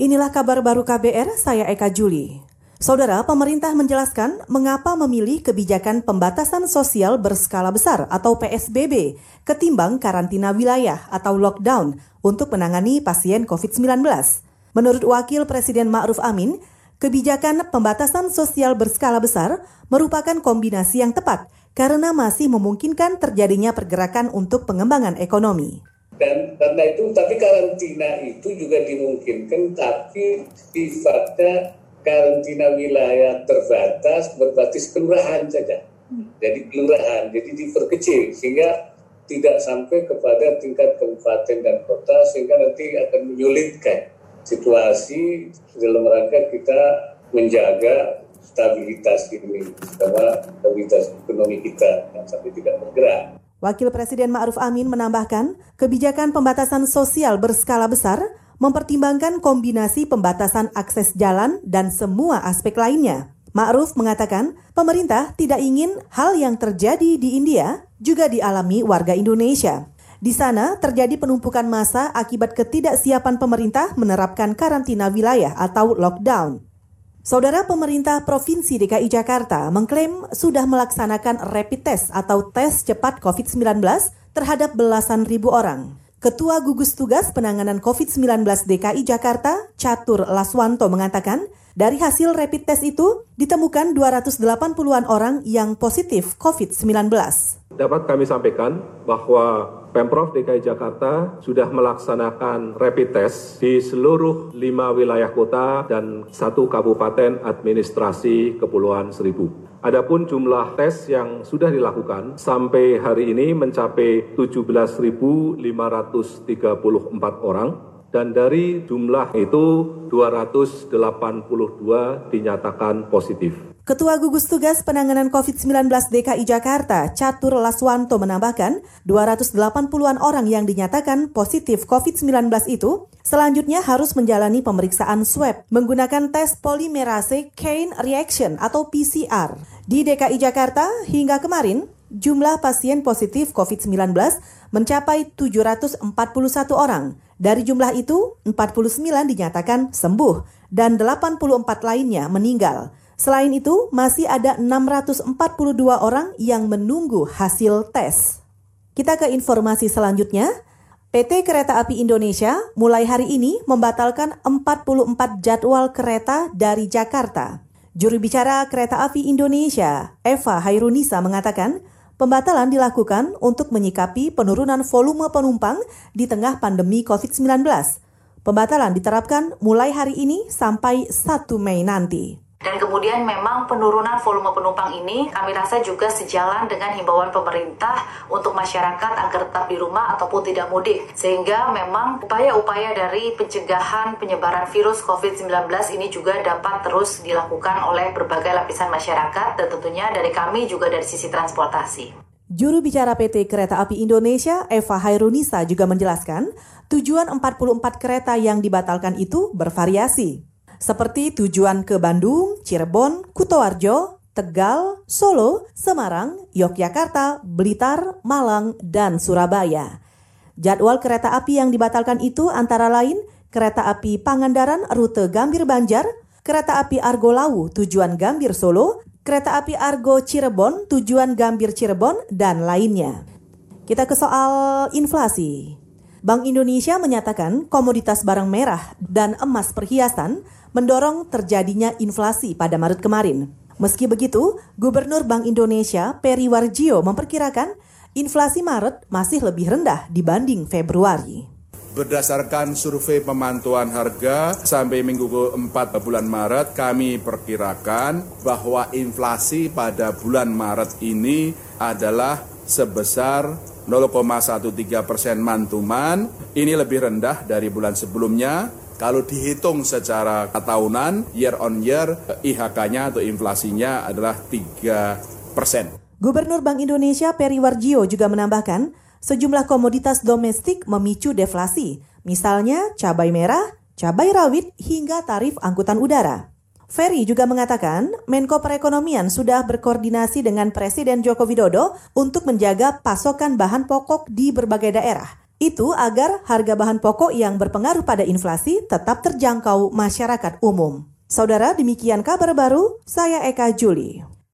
Inilah kabar baru KBR, saya Eka Juli. Saudara, pemerintah menjelaskan mengapa memilih kebijakan pembatasan sosial berskala besar atau PSBB ketimbang karantina wilayah atau lockdown untuk menangani pasien COVID-19. Menurut Wakil Presiden Ma'ruf Amin, kebijakan pembatasan sosial berskala besar merupakan kombinasi yang tepat karena masih memungkinkan terjadinya pergerakan untuk pengembangan ekonomi. Dan karena itu, tapi karantina itu juga dimungkinkan, tapi sifatnya karantina wilayah terbatas berbasis kelurahan saja. Jadi kelurahan, jadi diperkecil sehingga tidak sampai kepada tingkat kabupaten dan kota sehingga nanti akan menyulitkan situasi dalam rangka kita menjaga stabilitas ini, sama stabilitas ekonomi kita sampai tidak bergerak. Wakil Presiden Ma'ruf Amin menambahkan, kebijakan pembatasan sosial berskala besar mempertimbangkan kombinasi pembatasan akses jalan dan semua aspek lainnya. Ma'ruf mengatakan, pemerintah tidak ingin hal yang terjadi di India juga dialami warga Indonesia. Di sana terjadi penumpukan massa akibat ketidaksiapan pemerintah menerapkan karantina wilayah atau lockdown. Saudara pemerintah Provinsi DKI Jakarta mengklaim sudah melaksanakan rapid test atau tes cepat COVID-19 terhadap belasan ribu orang. Ketua Gugus Tugas Penanganan COVID-19 DKI Jakarta, Catur Laswanto mengatakan, dari hasil rapid test itu ditemukan 280-an orang yang positif COVID-19. Dapat kami sampaikan bahwa Pemprov DKI Jakarta sudah melaksanakan rapid test di seluruh lima wilayah kota dan satu kabupaten administrasi Kepulauan Seribu. Adapun jumlah tes yang sudah dilakukan sampai hari ini mencapai 17.534 orang dan dari jumlah itu 282 dinyatakan positif. Ketua Gugus Tugas Penanganan COVID-19 DKI Jakarta, Catur Laswanto menambahkan, 280-an orang yang dinyatakan positif COVID-19 itu selanjutnya harus menjalani pemeriksaan swab menggunakan tes polimerase chain reaction atau PCR. Di DKI Jakarta hingga kemarin, jumlah pasien positif COVID-19 mencapai 741 orang. Dari jumlah itu, 49 dinyatakan sembuh dan 84 lainnya meninggal. Selain itu, masih ada 642 orang yang menunggu hasil tes. Kita ke informasi selanjutnya. PT Kereta Api Indonesia mulai hari ini membatalkan 44 jadwal kereta dari Jakarta. Juru bicara Kereta Api Indonesia, Eva Hairunisa mengatakan, pembatalan dilakukan untuk menyikapi penurunan volume penumpang di tengah pandemi COVID-19. Pembatalan diterapkan mulai hari ini sampai 1 Mei nanti. Dan kemudian memang penurunan volume penumpang ini kami rasa juga sejalan dengan himbauan pemerintah untuk masyarakat agar tetap di rumah ataupun tidak mudik. Sehingga memang upaya-upaya dari pencegahan penyebaran virus COVID-19 ini juga dapat terus dilakukan oleh berbagai lapisan masyarakat dan tentunya dari kami juga dari sisi transportasi. Juru bicara PT Kereta Api Indonesia, Eva Hairunisa juga menjelaskan, tujuan 44 kereta yang dibatalkan itu bervariasi seperti tujuan ke Bandung, Cirebon, Kutoarjo, Tegal, Solo, Semarang, Yogyakarta, Blitar, Malang, dan Surabaya. Jadwal kereta api yang dibatalkan itu antara lain kereta api Pangandaran rute Gambir Banjar, kereta api Argo Lawu tujuan Gambir Solo, kereta api Argo Cirebon tujuan Gambir Cirebon, dan lainnya. Kita ke soal inflasi. Bank Indonesia menyatakan komoditas barang merah dan emas perhiasan mendorong terjadinya inflasi pada Maret kemarin. Meski begitu, Gubernur Bank Indonesia Peri Warjio memperkirakan inflasi Maret masih lebih rendah dibanding Februari. Berdasarkan survei pemantauan harga sampai minggu keempat bulan Maret, kami perkirakan bahwa inflasi pada bulan Maret ini adalah sebesar 0,13 persen mantuman. Ini lebih rendah dari bulan sebelumnya kalau dihitung secara tahunan, year on year, IHK-nya atau inflasinya adalah 3 persen. Gubernur Bank Indonesia Peri Warjio juga menambahkan, sejumlah komoditas domestik memicu deflasi, misalnya cabai merah, cabai rawit, hingga tarif angkutan udara. Ferry juga mengatakan, Menko Perekonomian sudah berkoordinasi dengan Presiden Joko Widodo untuk menjaga pasokan bahan pokok di berbagai daerah. Itu agar harga bahan pokok yang berpengaruh pada inflasi tetap terjangkau masyarakat umum. Saudara, demikian kabar baru. Saya Eka Juli.